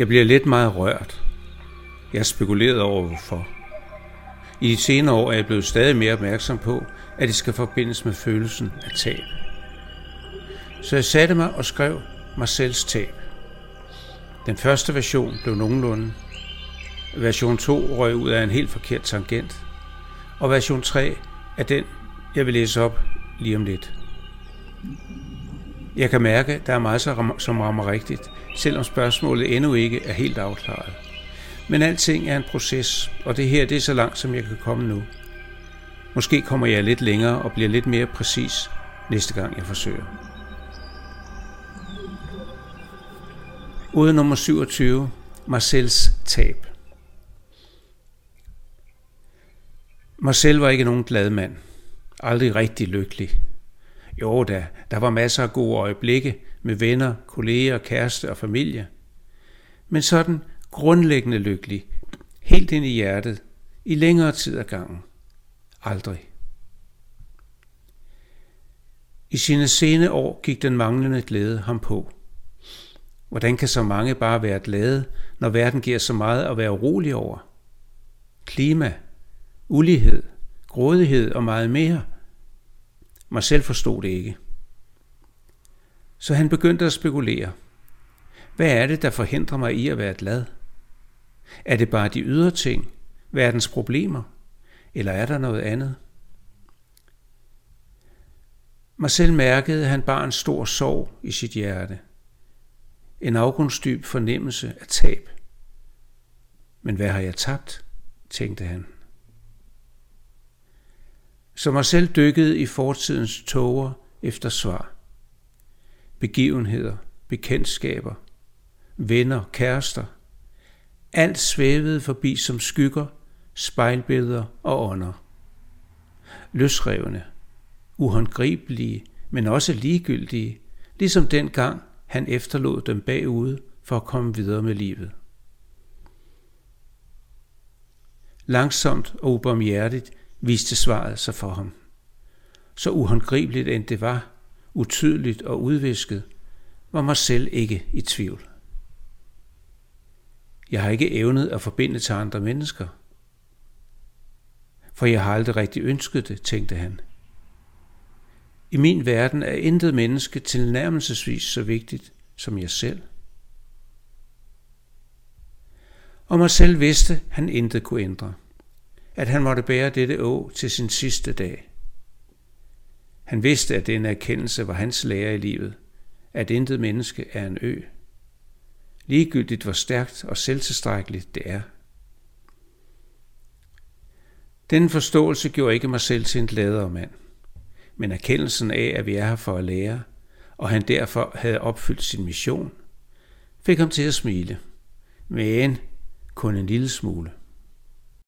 Jeg bliver lidt meget rørt. Jeg spekulerede over hvorfor. I de senere år er jeg blevet stadig mere opmærksom på, at det skal forbindes med følelsen af tab. Så jeg satte mig og skrev Marcels tab. Den første version blev nogenlunde. Version 2 røg ud af en helt forkert tangent. Og version 3 er den, jeg vil læse op lige om lidt. Jeg kan mærke, at der er meget, som rammer rigtigt, selvom spørgsmålet endnu ikke er helt afklaret. Men alting er en proces, og det her det er så langt, som jeg kan komme nu. Måske kommer jeg lidt længere og bliver lidt mere præcis næste gang, jeg forsøger. Ude nummer 27. Marcels tab. Marcel var ikke nogen glad mand. Aldrig rigtig lykkelig. Jo da, der var masser af gode øjeblikke med venner, kolleger, kæreste og familie. Men sådan grundlæggende lykkelig, helt ind i hjertet, i længere tid ad gangen. Aldrig. I sine sene år gik den manglende glæde ham på. Hvordan kan så mange bare være glade, når verden giver så meget at være urolig over? Klima, ulighed, grådighed og meget mere. Marcel forstod det ikke. Så han begyndte at spekulere. Hvad er det, der forhindrer mig i at være glad? Er det bare de ydre ting, verdens problemer, eller er der noget andet? Marcel mærkede, at han bar en stor sorg i sit hjerte. En afgrundsdyb fornemmelse af tab. Men hvad har jeg tabt, tænkte han som har selv dykkede i fortidens tåger efter svar. Begivenheder, bekendtskaber, venner, kærester – alt svævede forbi som skygger, spejlbilleder og ånder. Løsrevne, uhåndgribelige, men også ligegyldige, ligesom dengang han efterlod dem bagude for at komme videre med livet. Langsomt og ubarmhjertigt viste svaret sig for ham. Så uhåndgribeligt end det var, utydeligt og udvisket, var mig selv ikke i tvivl. Jeg har ikke evnet at forbinde til andre mennesker. For jeg har aldrig rigtig ønsket det, tænkte han. I min verden er intet menneske tilnærmelsesvis så vigtigt som jeg selv. Og mig selv vidste, han intet kunne ændre. At han måtte bære dette å til sin sidste dag. Han vidste, at denne erkendelse var hans lære i livet, at intet menneske er en ø ligegyldigt hvor stærkt og selvtilstrækkeligt det er. Den forståelse gjorde ikke mig selv til en gladere mand, men erkendelsen af, at vi er her for at lære, og han derfor havde opfyldt sin mission, fik ham til at smile, men kun en lille smule.